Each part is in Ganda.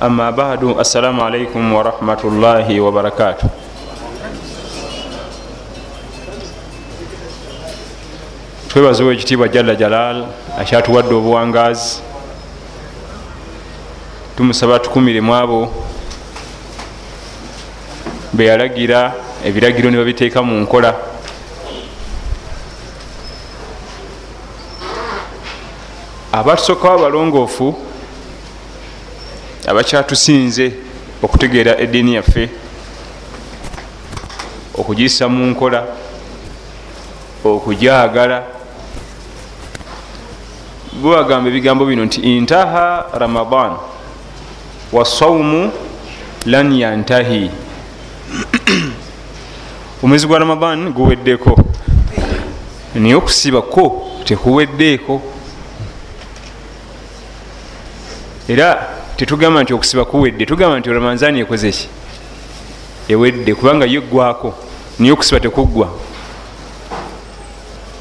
amma badu assalamu alaikum warahmatullahi wabarakatu twebazewo ekitiibwa jalla jalal akyatuwadde obuwangazi. Tumusaba tukumiremu abo beyalagira ebiragiro ne babiteeka mu nkola. Abatusookawo abalongoofu abakyatusinze okutegeera eddiini yaffe okugiyisa mu nkola okujagala bwebagamba ebigambo bino nti intaha ramadan wasaumu lan yantahi. Omwezi gwa ramadan guweddeko. Naye okusibako tekuweddeeko era tetugamba nti okusiba kuwedde tugamba nti ramanzani ekoze ki? Ewedde kubanga yeggwako niye okusiba tekuggwa.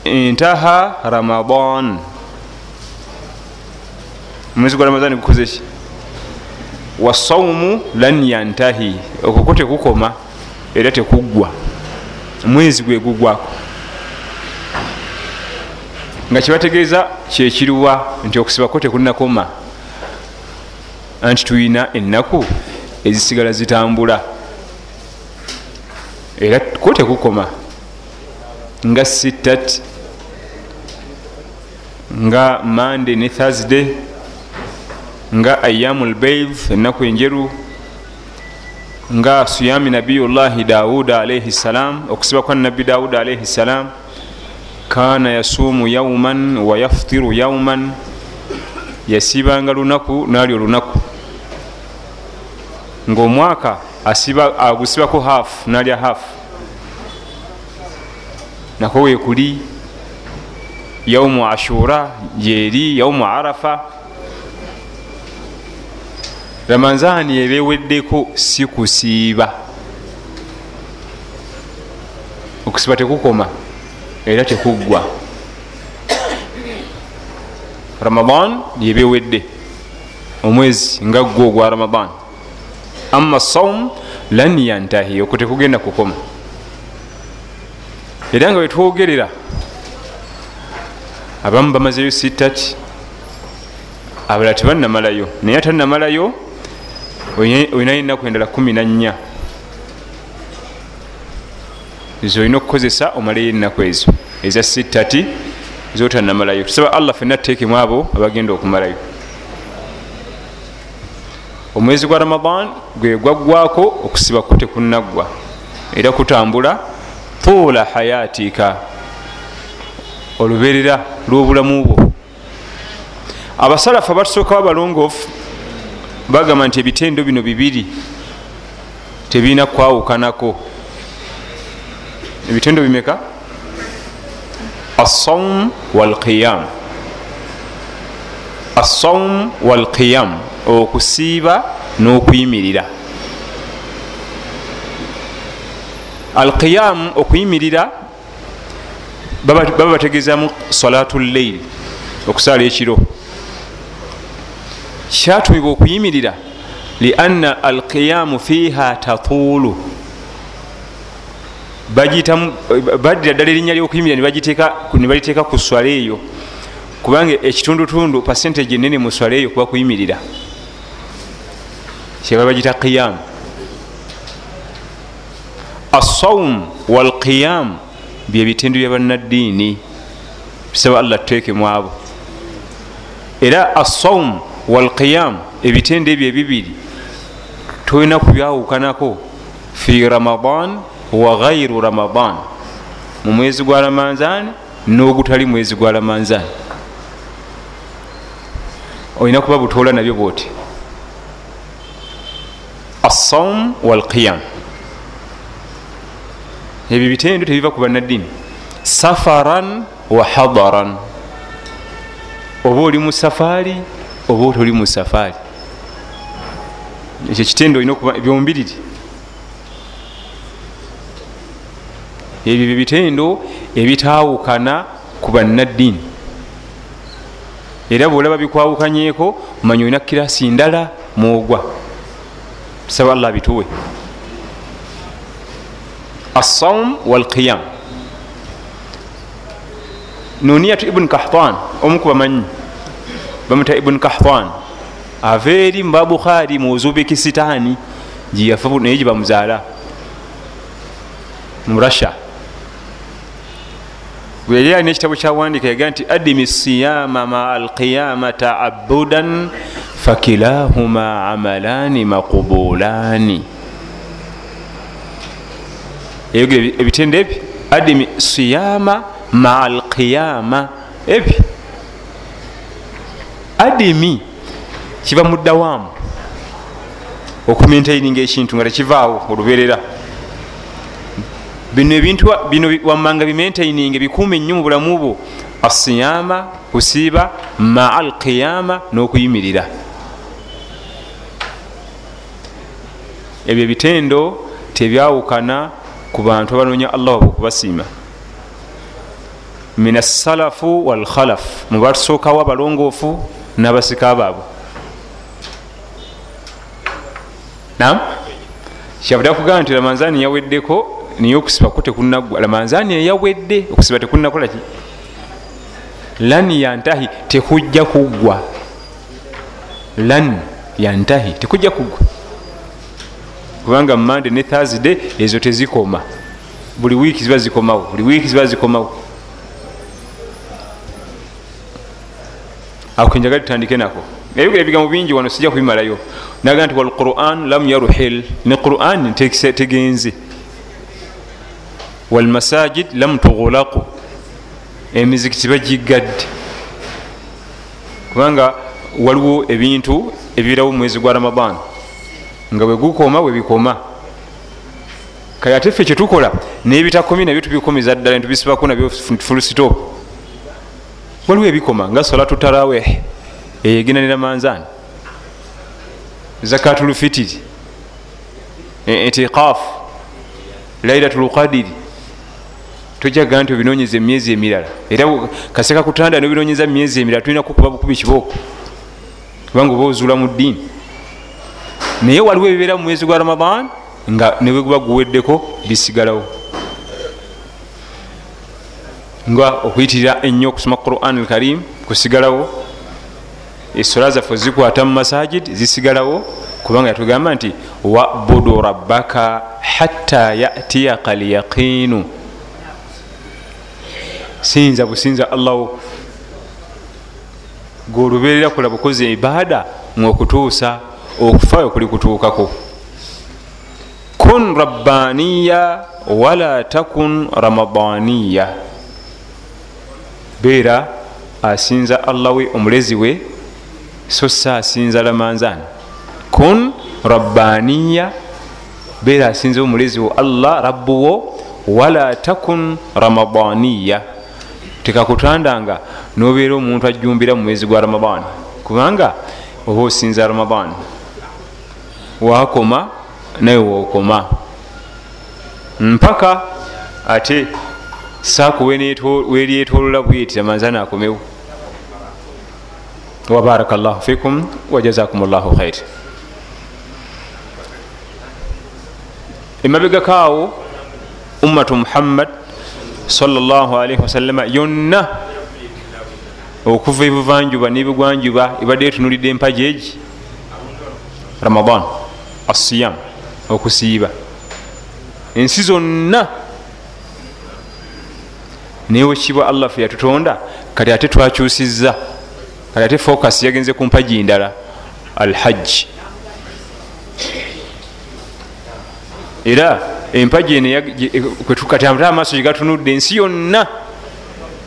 Intaha ramadan. Omwezi gwa ramadani gukoze ki? Wasaumu lan yantahi. Okoko tekukoma era tekuggwa. Mwezi gwe gugwako nga kyebategeeza kyekiruwa nti okusibako tekunakoma anti tulina ennaku ezisigala zitambula. Era ko tekukoma. Nga sittat nga monday ne thursday. Nga ayamu lbeid ennaku enjeru. Nga siyami nabiyullahi dawuda alaihi ssalam okusiba kwa nabbi dawuda alaihi ssalam kana yasuumu yauman wayaftiru yauman yasibanga lunaku nali olunaku. Ngaomwaka agusibako haafu nalya haafu nako wekuli yaumu ashura yeri yaumu arafa. Ramanzani ebeweddeko si kusiiba. Okusiba tekukoma era tekuggwa ramadan yebewedde omwezi nga gwo ogwa ramadan. Ama saum lan yantahi. Okwo tekugenda kukoma. Era nga wetwogerera abamu bamazeyo sitati abalala tebanamalayo naye atanamalayo olinayo enaku endala kumi nanya zolina okukozesa omalayo enaku ezo. Eza sitati zotanamalayo. Tusaba allah fenna tuteekemu abo abagenda okumalayo. Omwezi gwa ramadan gwe gwaggwako okusibako tekunaggwa era kutambula tuula hayatika oluberera lwobulamu bwo. Abasalafu abatusookawo abalongoofu bagamba nti ebitendo bino bibiri tebirina kwawukanako. Ebitendo bimeka assaum walqiyam. Assaum walqiyam. Okusiiba n'okuyimirira alqiyam okuyimirira baba bategeezamu salatu lleil okusaala ekiro. Kyatumibwa okuyimirira lianna alqiyamu fiiha tatuulu baddira ddala erinnya lyokuyimirira nebaliteeka ku swala eyo. Kubanga ekitundutundu pasentage enene mu swala eyo kuba kuyimirira. Kyeba bagita qiyam. Assaum walqiyam byebitendo byabannaddiini tusaba allah tuteekemu abo. Era assaum walqiyam ebitendo ebyo ebibiri tolina kubyawukanako fi ramadan wa gairu ramadan. Mu mwezi gwa ramanzan n'ogutali mwezi gwa ramanzan olina kuba butoola nabyo bwoti. Assaum walqiyam. Ebyo bitendo tebiva ku bannaddiini safaran wa hadaran. Oba oli mu safaari oba toli mu safaari. Ekyo kitendo olina okuba byombiriri ebyo byo bitendo ebitawukana ku bannaddiini. Era bwolaba bikwawukanyeko manya olina kirasi ndala mwogwa. Tusaba allah bituwe assaum walqiyam. Nuniyatu ibuni kahtan omu kubamanyi bamuta ibuni kahtan. Ava eri mubabukhari mu uzubekisitaani gyeyafa naye gyebamuzaala mu russia yali alina ekitabo kyawandika yaga nti adimi siyama maa alqiyama taabudan fakilahuma amalani maqubulani eyogera ebitende ebi adimi siyama maa alqiyama ebi. Adimi kiva muddawamu okumaintaininga ekintu nga tekivaawo oluberera bino ebintu bino wammanga bimaintaininga bikuuma ennyo mu bulamu bwo. Asiyama kusiiba maa alqiyama n'okuyimirira. Ebyo ebitendo tebyawukana ku bantu abanoonya allah waba okubasiima. Min assalafu walkhalafu mu batusookawo abalongoofu n'abasika baabwe. Nam kyavudde akugamba nti ramanzani yaweddeko naye okusibako tekunaggwa. Ramanzani eyawedde okusiba tekunakolaki lan yantahi tekujja kuggwa lan yantahi tekujja kuggwa kubanga mande ne thursday ezo tezikoma. Buli wiiki ziba zikomawo buli wiiki ziba zikomawo. Ako kenjaga tutandike nako. Nayogera ebigambo bingi wano sijja kubimalayo. Naga nti walquran lam yaruhil ne quran tegenze walmasajid lam tughulaqu emizikiti bagigadde kubanga waliwo ebintu ebibirawo mumwezi gwa ramadan nga bwegukoma bwebikoma kale ate ffe kyetukola nebitakomi nabyo tubikomiza ddala ntubisibako nabyo fulusitop waliwo ebikoma nga salatu taraweh eyegenanira manzani zakatulfitiri itiqaf lailatulqadiri tojaga nti obinonyeza emyezi emirala. Era kaseka kutanda nobinonyeza mumyezi emirala tulina kukuba bukubi kibooko. Kubanga oba ozuula mu ddiini. Naye waliwo ebibeera mu mwezi gwa ramadan nga nebweguba guweddeko bisigalawo. Nga okuyitirira ennyo okusoma quran alkarim kusigalawo. Esola zaffe zikwata mu masajid zisigalawo kubanga yatugamba nti wabudu rabbaka hatta yatiyaka lyaqinu sinza businza allahu. Gweoluberera kula bukozi ibada ngaokutuusa okufayo kuli kutuukako. Kun rabbaniya wala takun ramadaniya. Beera asinza allah we omulezi we so si asinza lamanzani kun rabbaniya beera asinza omulezi wo allah rabbuwo wala takun ramadaniya tekakutandanga nobeera omuntu ajumbira mu mwezi gwa ramadan. Kubanga oba osinza ramadan. Wakoma naye wokoma mpaka ate saako weryetolola bweti amanzani akomewo wabaraka llahu fikum wajazakum llahu khair emabegakaawo ummatu muhammad wasallama yonna. Okuva ebuvanjuba nebigwanjuba ebadde etunulidde empaji egi. Ramadan assiyam okusiiba. Ensi zonna. Naye wekibwa allah fe yatutonda kati ate twakyusiza kati ate focus yagenze ku mpaji ndala alhajji era empaji kati ate amaaso gegatunudde ensi yonna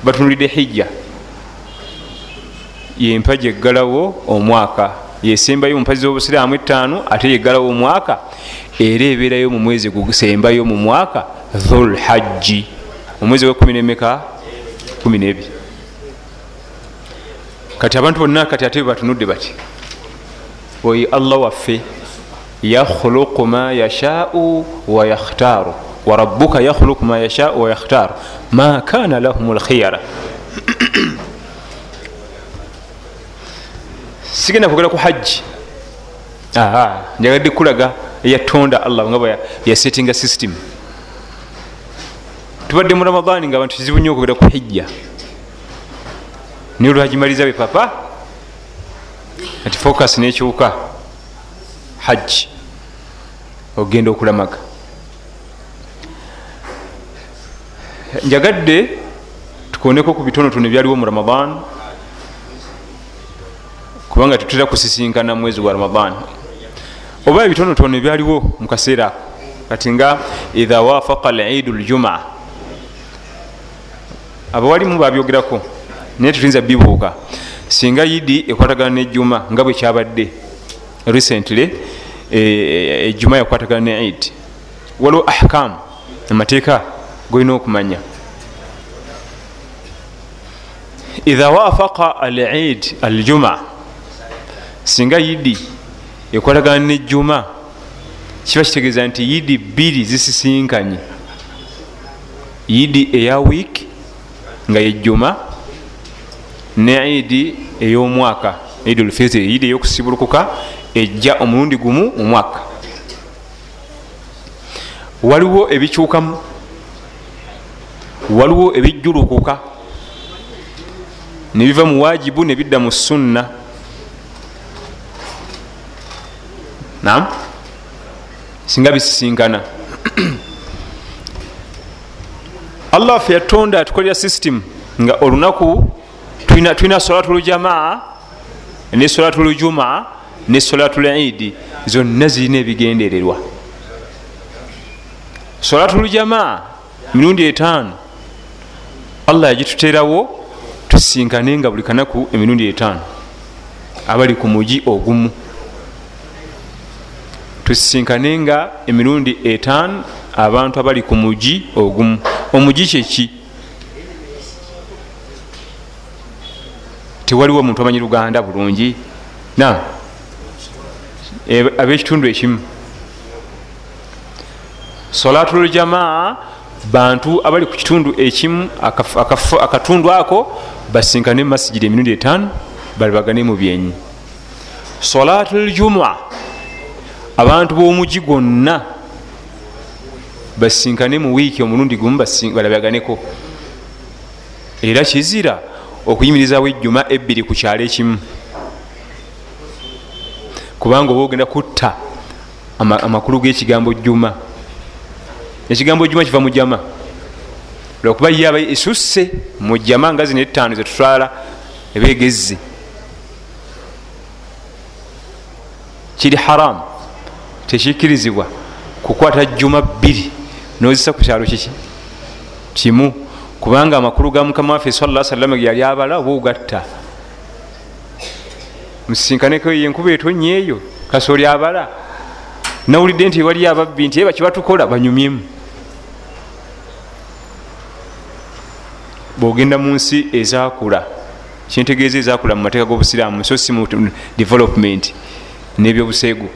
batunulidde hijja. Yempaji eggalawo omwaka yesembayo mumpazi z'obusiraamu etaano ate yeggalawo omwaka era ebeerayo mu mwezi gusembayo mu mwaka dhulhajji omwezi gwa kumi nemeka kumi nebiri. Kati abantu bonna kati ate batunudde bati oyi allah waffe yakhluqu ma yashau wayakhtaaru warabuka yakhluqu ma yashau wayakhtaaru ma kana lahum lkhiyara sigenda kwogera ku hajji. Njagadde kulaga eyatonda allah nga bwe yasetinga system. Tubadde mu ramadaani nga abantu kizibu nnyo okugera ku hijja. Naye olwagimaliza be papa? Ati focus nekyuka hajji ogenda okulamaga. Njagadde tukondeko ku bitonotono ebyaliwo mu ramadan kubanga tutera kusisinkana mwezi gwa ramadan. Oba ebitonotono ebyaliwo mu kaseera ako kati nga idha wafaqa lidu ljumaa abawalimu babyogerako naye tutuyinza bibuuka singa yidi ekwatagana nejjuma nga bwe kyabadde recently ejjuma yakwatagana ne id waliwo ahkamu amateeka golina okumanya idha wafaqa al id aljuma singa yidi ekwatagana nejjuma kiba kitegeeza nti yidi bbiri zisisinkanye yidi eya wiiki nga yejjuma ne idi ey'omwaka idulfitiri idi eyokusibulukuka ejja omulundi gumu mu mwaka. Waliwo ebikyukamu waliwo ebijjulukuka nebiva mu wajibu nebidda mu sunna. Nam singa bisisinkana. Allah waffe yatonda atukolera system nga olunaku tulina solatu ljamaa ne solatu ljumaa ne solatu lidi zonna zirina ebigendererwa solatu ljamaa mirundi etaano. Allah yagituterawo tusinkane nga buli kanaku emirundi etaano. Abali ku mugi ogumu. Tusinkane nga emirundi etaano abantu abali ku mugi ogumu. Omugi kyeki tewaliwo omuntu amanyi luganda bulungi. Na abekitundu ekimu. Solatul jamaa bantu abali ku kitundu ekimu akatundu ako basinkane mumasigiri emirundi etaano balibagane mu byenyi. Solatul juma abantu b'omugi gwonna basinkane mu wiiki omulundi gumu balabaganeko era kizira okuyimirizawo ejjuma ebbiri ku kyalo ekimu kubanga oba ogenda kutta amakulu g'ekigambo jjuma. Ekigambo jjuma kiva mu jama lwakuba yaba esusse mu jama nga zino ettaano zetutwala ebegezze kiri haramu tekikkirizibwa kukwata jjuma bbiri nozisa ku kyalo kiki? Kimu kubanga amakulu ga mukama waffe sala salama ge yali abala oba ogatta musisinkaneko yenkuba etonye eyo kasooli abala. Nawulidde nti ewaliyo ababbi nti eba kibatukola banyumyemu bwogenda mu nsi ezakula kintegeeza ezakula mu mateeka g'obusiraamu so si mu development n'ebyobuseegu.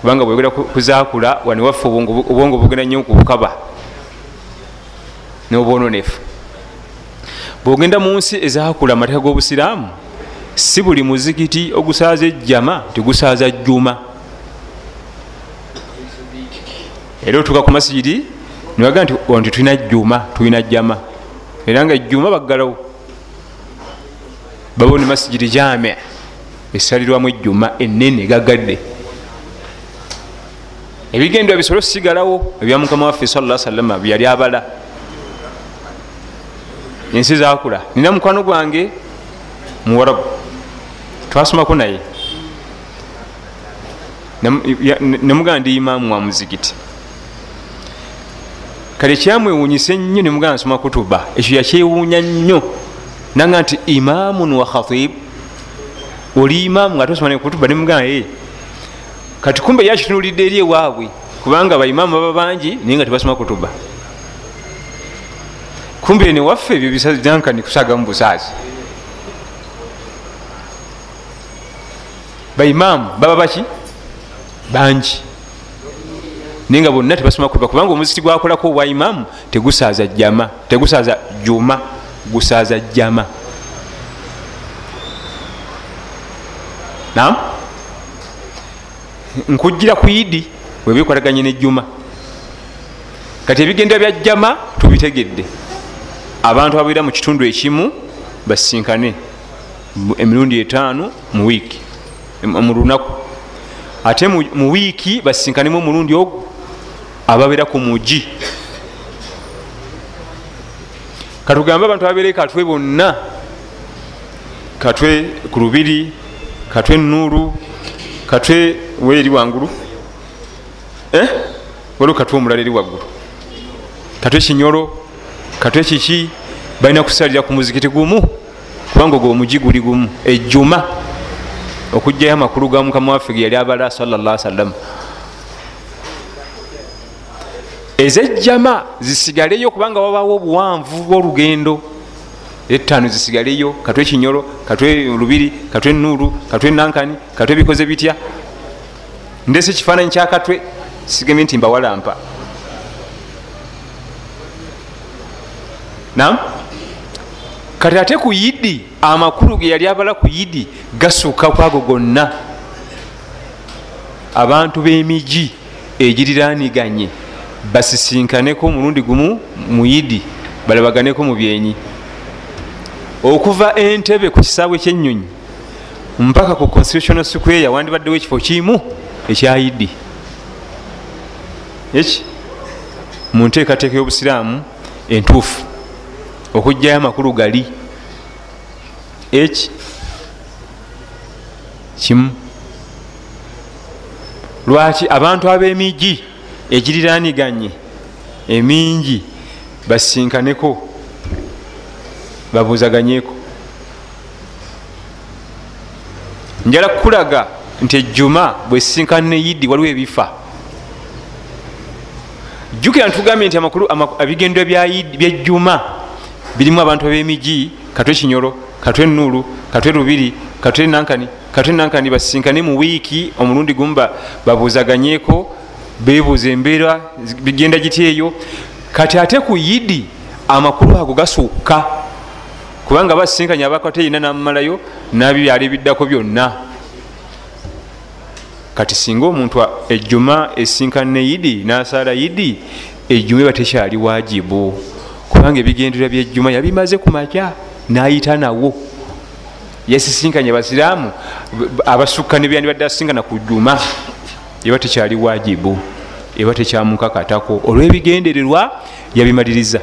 Kubanga bwegera kuzakula waniwaffe obwongo bugenda nnyo kubukaba nobwononefu. Bwogenda mu nsi ezakula amateeka g'obusiraamu si buli muzikiti ogusaaza ejjama tegusaaza jjuma. Era otuuka ku masigiri niwaga nti nti tulina jjuma tulina jjama. Era nga ejjuma baggalawo. Babawo ne masigiri jame esalirwamu ejjuma enene gagadde ebigendwa bisolo sigalawo ebya mukama waffe sala salama byeyali abala. Ensi zakula nina mukwano gwange muwarabu twasomako naye. Nemugana ndi imaamu wa muzigiti kale kyamwewunyisa ennyo nemugana nsoma kutuba ekyo yakyewuunya nnyo. Nanga nti imaamun wa khatib oli imaamu nga tosoma nekutuba nemugana ye kati kumbe yakitunulidde eri ewaabwe kubanga baimaamu baba bangi naye nga tebasoma kutuba. Kumbe newaffe ebyo bisajankani kusagamu busaazi baimaamu baba baki? Bangi. Naye nga bonna tebasoma kutuba kubanga omuziki gwakolako obwa imaamu tegusaaza jama tegusaaza juma gusaaza jama nam nkujira ku idi webikwataganye nejjuma kati ebigendera bya jama tubitegedde. Abantu ababeera mu kitundu ekimu basisinkane emirundi etaano mu wiiki mu lunaku. Ate mu wiiki basisinkanemu omulundi ogwo ababeera ku mugi. Katugambe abantu ababeere katwe bonna katwe ku lubiri katwe nuuru katwe weeri wangulu eh? waliwo katwe omulala eri waggulu. Katwe kinyolo katwe kiki? Balina kusalira ku muzikiti gumu kubanga ogwo omugi guli gumu. Ejjuma okugjayo amakulu ga mukama waffe ge yali abala salla sallam ezejjama zisigaleyo kubanga wabawo obuwanvu bwolugendo. Etaano zisigaleyo katwe kinyolo katwe lubiri katwe nuuru katwe nankani katwe bikoze bitya. Ndese ekifaananyi kyakatwe sigemye nti mbawalampa. Nam kati ate ku yidi amakulu ge yali abala ku yidi gasukka kwago gonna. Abantu b'emigi egiriraniganye basisinkaneko omulundi gumu mu yidi balabaganeko mu byenyi. Okuva entebe ku kisaawe kyenyonyi mpaka ku constitutional square wandibaddewo ekifo kimu ekyayidi eki? Mu nteekateeka y'obusiraamu entuufu okugjayo amakulu gali. Eki? Kimu. Lwaki abantu ab'emigi egiriraniganye emingi basinkaneko babuuzaganyeko njala kukulaga nti ejjuma bwesisinkana ne yiddi waliwo ebifa. Jjukira ntugambye nti amakulu ebigendo byejjuma birimu abantu ab'emigi katwe kinyolo katwe nuulu katwe lubiri katwe nankani katwe nankani basisinkane mu wiiki omulundi gumu babuuzaganyeko bebuuza embeera bigenda giti eyo kati ate ku yidi amakulu ago gasukka kubanga basisinkanya abakwateyina namumalayo nabyali biddako byonna. Kati singa omuntu ejjuma esinkana yidi nasaala yidi ejjuma eba tekyali wajibu kubanga ebigendera byejjuma yabimaze ku makya nayita nawo. Yasisinkanya basiraamu abasukka nebyandibadde asisinkana ku jjuma. Eba tekyali wajibu eba tekyamukakatako. Olwebigendererwa yabimaliriza.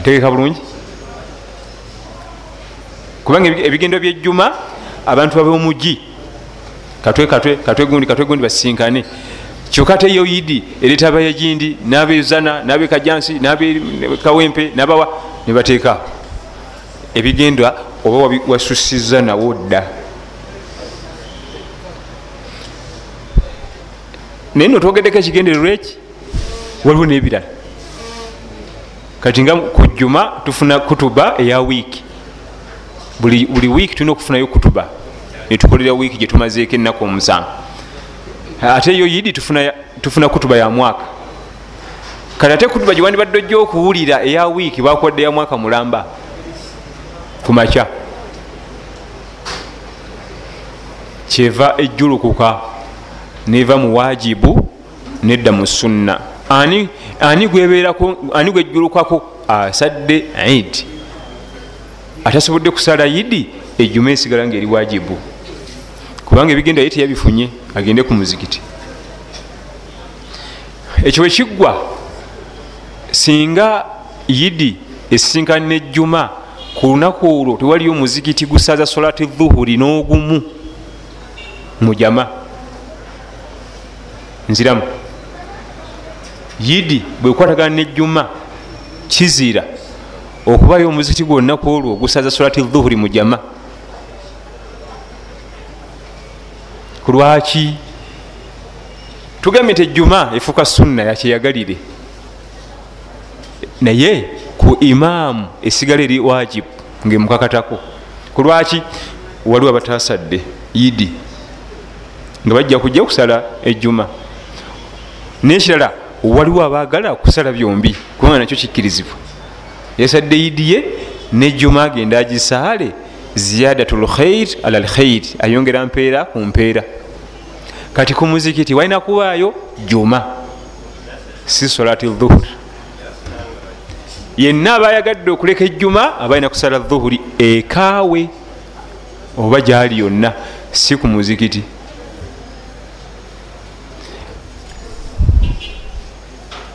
Ntegeka bulungi? Kubanga ebigendo byejjuma abantu babeomugi katwe katwe katwe gundi katwe gundi basisinkane kyokka ate yo yidi ereeta abayagindi nabezana nabekajansi nabekawempe nabawa nebateeka ebigendwa oba wasusiza nawo dda. Naye no twogeddeko ekigendererwa eki waliwo nebirala. Kati nga kujjuma tufuna kutuba eya wiiki. Buli, wiiki tulina okufunayo kutuba netukolera wiiki gyetumazeeko ennaku omusanvu ate yo yidi tufuna, tufuna kutuba ya mwaka. Kati ate kutuba gyewandibadde ojja okuwulira eya wiiki bakodde ya mwaka mulamba. Kumakya. Kyeva ejjulukuka neva mu wajibu nedda mu sunna. Ani, ani gweberako ani gwejjulukako asadde idi atasobodde kusala yidi ejjuma esigala ngaeri wajibu kubanga ebigenda ye teyabifunye agende ku muzikiti. Ekyo bwekiggwa singa yidi esisinkana nejjuma ku lunaku olwo tewaliyo omuzikiti gusaza solati dhuhuri n'ogumu mujama nziramu. Yidi bwekwatagana nejjuma kizira okubayo omuzikiti gwonnaku olwo ogusaza solati dhuhuri mujama kulwaki tugambye nti ejjuma efuuka sunna yakyeyagalire naye ku imaamu esigala eri wajibu ngaemukakatako kulwaki waliwo abatasadde idi nga bajja kujja kusala ejjuma. Nekirala waliwo abagala kusala byombi kubanga nakyo kikkirizibwa. Yasadde idi ye nejjuma agenda agisaale ziyadatu lkhair ala lkhair ayongera mpeera ku mpeera. Kati ku muzikiti walina kuwaayo juma si solati dhuhuri. Yenna abayagadde okuleka ejjuma abalina kusala dhuhuri ekaawe oba gyali yonna si ku muzikiti.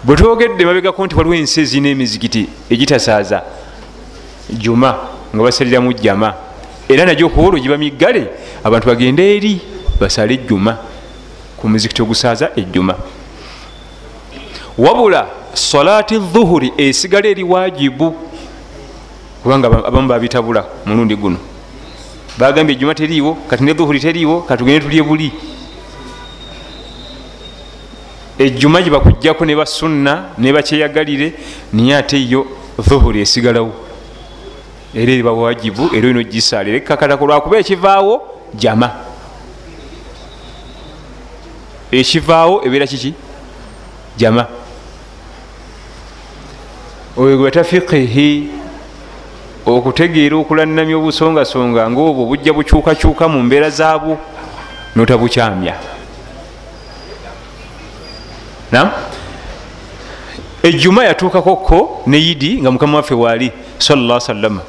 Bwe twogedde mabegako nti waliwo ensi ezirina emizikiti egitasaaza juma nga basaliramu jama era najyo okuba olwo giba miggale abantu bagende eri basale ejjuma. Ku muzikiti ogusaaza ejjuma. Wabula salaati dhuhuri esigala eri wajibu kubanga abamu babitabula mulundi guno. Bagambye ejjuma teriiwo kati ne dhuhuri teriiwo katugende tulye buli. Ejjuma gyebakujjako ne basunna ne bakyeyagalire niye ate yo dhuhuri esigalawo era eri bawajibu era olina ogisaalira ekkakatako lwakuba ekivaawo jama. Ekivaawo ebeera kiki? Jama. Oyo gweta fiqihi okutegeera okulannamya obusongasonga ngaobwo bujja bukyukakyuka mu mbeera zaabwo notabukyamya. Nam ejjuma yatuukakoko ne yidi nga mukama waffe waali salla salama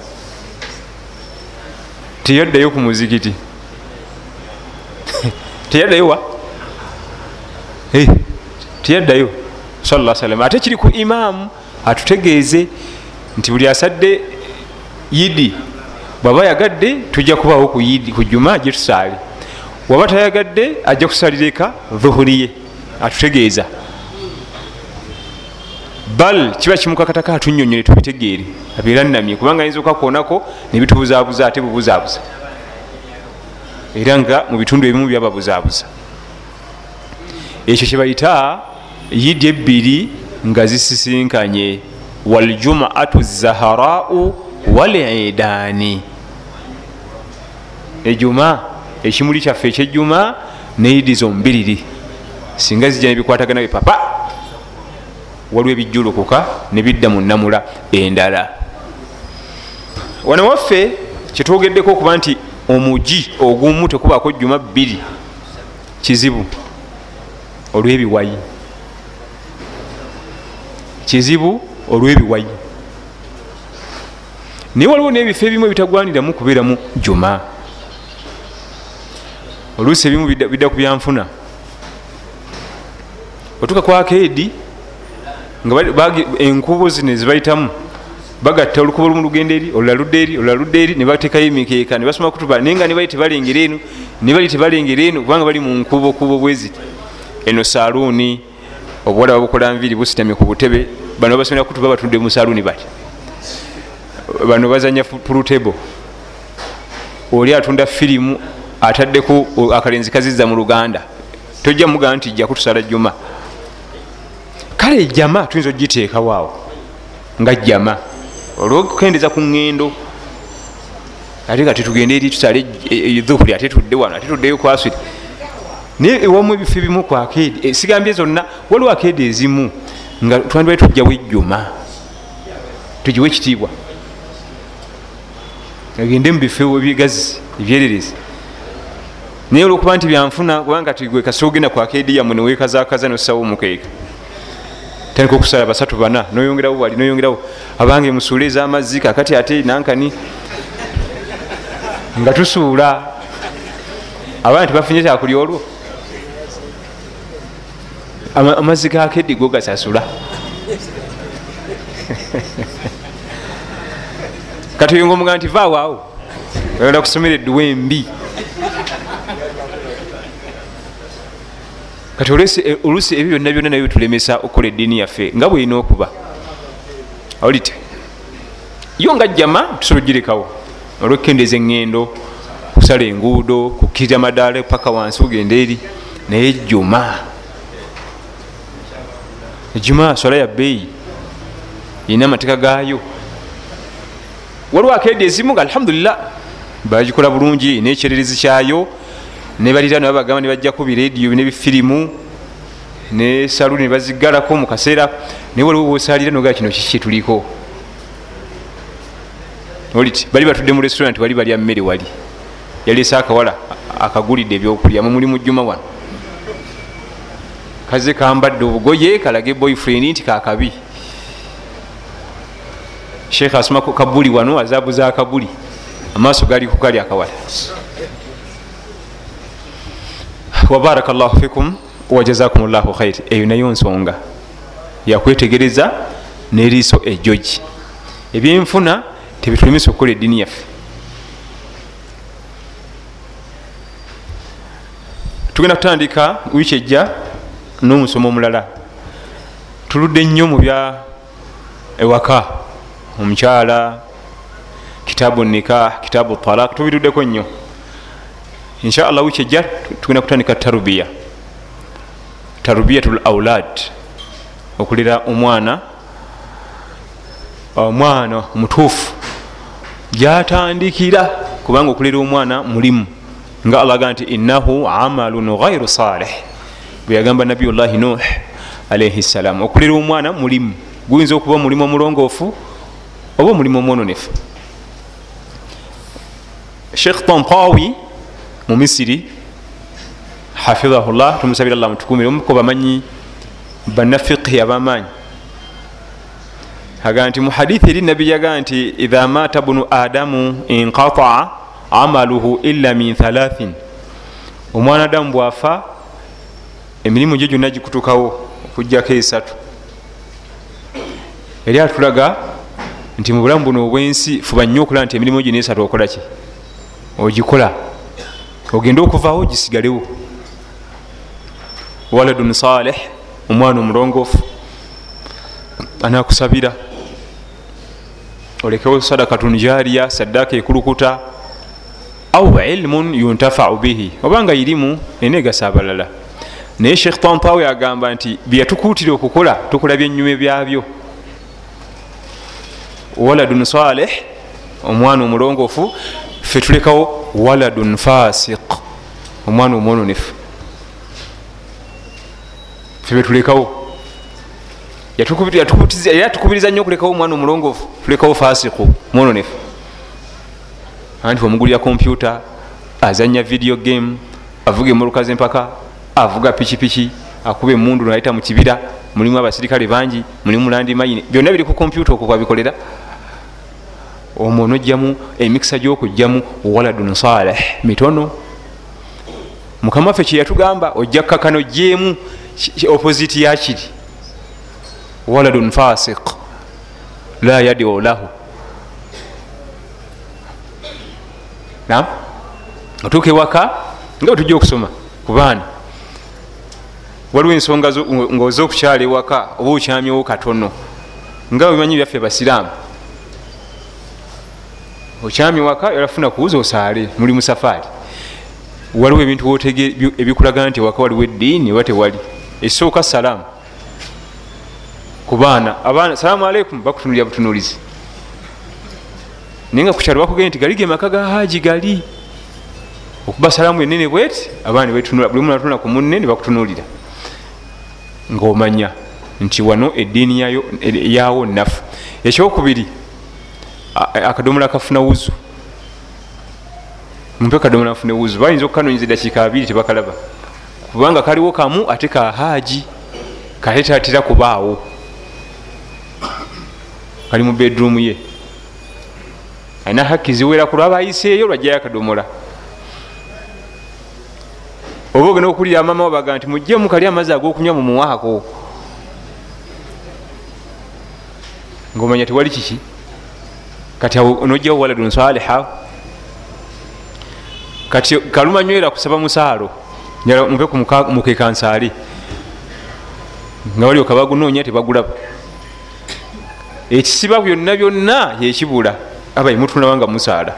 teyaddayo ku muzikiti. Teyaddayo wa? Teyaddayo salla salama ate kiri ku imaamu atutegeeze nti buli asadde yidi bwaba yagadde tujja kubaawo ku juma gyetusaale waba tayagadde ajja kusalireka dhuhuriye atutegeeza bal kiba kimukakataka atunyonyole tubitegeere abeera namye kubanga ayinza okakwonako nebitubuzaabuza ate bubuzaabuza era nga mu bitundu ebimu byababuzaabuza ekyo kyebayita yidi ebbiri nga zisisinkanye waljumaatu zaharau walidaani ejuma ekimuli kyaffe ekyejjuma neyidi zombiriri singa zijja nebikwatagana bipapa waliwo ebijjulukuka nebidda mu namula endala. Wano waffe kyetwogeddeko okuba nti omugi ogumu tekubaako jjuma bbiri kizibu olwebiwayi. Kizibu olwebiwayi. Naye waliwo nebifo ebimu ebitagwaniramu kubeeramu juma oluusi ebimu bidda ku byanfuna. Otuka kwakeedi nga enkubo zino zibayitamu bagatta olukubo lumu lugenda eri olula ludda eri olula ludda eri nebatekayo emikeeka nebasoma kutuba naye nga nebali tebalengera eno nebali tebalengera eno kubanga bali mu nkubo kubo bweziti eno saluuni obuwala babukola nviri busitamye ku butebe bano basomera kutuba batunde mu saluuni bati. Bano bazanya pulutebo oli atunda firimu ataddeku akalenzi kazizza mu luganda. Tojja mugamba nti jja kutusala juma kale jama tuyinza ogiteekawaawo nga jama olwokukendeza ku ŋŋendo. Ate nga tetugende eri tusale dhuhuri ate tudde wano ate tuddeyo kwaswiri naye ewamu ebifo ebimu ku akeedi sigambye zonna waliwo akeedi ezimu nga twandibale tujjawo ejjuma. Tugiwe ekitiibwa. Agende mu bifo ebigazi ebyererezi. Naye olwokuba nti byanfuna kubanga tigwe kasi ogenda ku akeedi yamwe newekazakaza nosawo omukeeka tandika okusala basatu bana. Noyongerawo wali noyongerawo. Abange musuula ezamazzi kakati ate nankani. Nga tusuula. Abaana tebafunye kyakulya olwo. Amazzi gakeddi go gasasula. Kati oyonga omugaa nti vaawaawo oyagala kusomera edduwa embi kati olusi ebyo byonna byonna nabyo bitulemesa okukola eddiini yaffe nga bwelina okuba. Olite. Yo nga jama tusobola ogirekawo olwekukendeza eŋŋendo kusala enguudo kukkiriza madaala paka wansi ogenda eri. Naye ejjuma ejjuma swala ya bbeeyi. Erina amateeka gaayo. Waliwo akeedi ezimu nga alhamdulillah bagikola bulungi nekyererezi kyayo nebalira nabagamba nebajjako birediyo nebifirimu ne saluni nebazigalako mukaseera naye waliwo wosalira nogaa kino kiki kyetuliko oliti bali batudde mu restaurant wali balya mmere wali. Yalese akawala akagulidde ebyokulya mumuli mujjuma wano. Kaze kambadde obugoye kalage boyfriend nti kakabi sheekh asoma kabuli wano azabu za kabuli amaaso gali kukali akawala wabaraka llahu fikum wajazakum llahu khair. Eyo nayo nsonga. Yakwetegereza neriiso ejoji ebyenfuna tebitulemesa okukola eddiini yaffe. Tugenda kutandika wiiki ejja n'omusomo omulala. Tuludde nnyo mu bya ewaka omukyala kitaabu nikah kitaabu talak tubituddeko nnyo inshallah wiiki ejja tugenda kutandika tarubiya tarubiyatu l aulad okulera omwana omwana mutuufu gyatandikira kubanga okulera omwana mulimu. Nga allah ga nti innahu amalun ghairu salih. Bwe yagamba nabiyullahi nuh alaihi ssalam okulera omwana mulimu. Guyinza okuba omulimu omulongoofu oba omulimu omwononefu sheikh tampawi mu misiri hafidhahullah tumusabira allah mutukumire omuko bamanyi banafiqhi abamaanyi. Aga nti mu hadithi eri nabi yaga nti idha mata bunu adamu inqataa amaluhu illa min thalathin. Omwana adamu bwafa emirimu gye gyonna gikutukawo okugjako esatu. Eri atulaga nti mu bulamu buno obwensi fuba nnyo okulaba nti emirimu gino esatu okolaki ogikola ogende okuvaawo gisigalewo. Waladun saleh omwana omulongoofu anakusabira. Olekewo sadakatun jariya saddaaka ekulukuta. Au ilmun yuntafau bihi. Obanga irimu enegasa abalala. Naye sheekh tampawe agamba nti byeyatukuutira okukola tukola byenyume byabyo. Waladun saleh omwana omulongoofu fe tulekawo waladun fasiq. Omwana omwononefu fe betulekawo era atukubiriza nnyo okulekawo omwana omulongoofu tulekawo fasiku mwononefu anti omugulira kompyuta azanya video game avuga emoluka zempaka avuga pikipiki akuba emundu nayita mu kibira mulimu abasirikale bangi mulimu landi mayini byonna biri ku kompyuta okwo kwabikolera omwo nojjamu emikisa gyokujjamu waladun saleh mitono. Mukama waffe kyeyatugamba ojja kkakano jemu opposite yakiri waladun fasiq la yadiu lahu. Nam otuuka ewaka nga bwetujja okusoma ku baana. Waliwo ensonga ngaoze okukyala ewaka oba okyamyewo katono nga bimanyi byaffe basiraamu okyamye waka olafuna kuwuza osaale muli mu safaari waliwo ebintu ebikulaga nti waka waliwo eddiini oba tewali. Esooka salaamu. Ku baana abaana salaamu aleikum bakutunulira butunulizi. Naye nga kukyalo bakugee nti gali ge maka ga haji gali. Okuba salaamu enene bweti abaana nebetunula buli muntu atunula ku munne ne bakutunulira. Ngaomanya nti wano eddiini yawo nafu ekyokubiri akadomola kafuna wuzu. Mumpe kadomola nfune wuzu bayinza okukanonyeza edakiika abiri tebakalaba. Kubanga kaliwo kamu ate ka haji kate tatera kubaawo. Kali mu bedroom ye. Alina haki ziwera ku lwaba ayiseeyo lwajjayo akadomola. Oba ogenda okuwulira mama wabaga nti mujje mukali amazzi ag'okunywa mu muwaako. Ngaomanya tewali kiki kati onojjawo waladun saliha kati kalumanywera kusaba musaalo mpe mukekansaali nga bali okabagunoonya tebagulaba ekisiba byonna byonna yekibula abayi mutunulawanga musaala.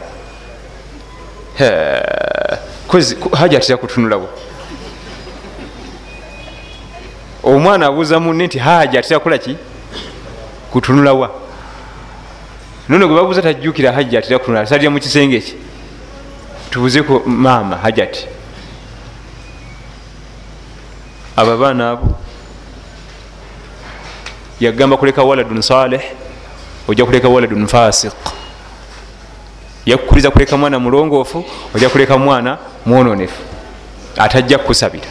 Haji atera kutunulawo omwana abuuza munne nti haji atera kukolaki kutunulawa none gwe babuuza tajjukira haji atera kutunula salira mu kisenge ki? Tubuzeku maama hajati abo abaana abo yagamba kuleka waladun saleh ojja kuleka waladun fasiq. Yakukuriza kuleka mwana mulongoofu ojja kuleka mwana mwononefu. Atajja kukusabira.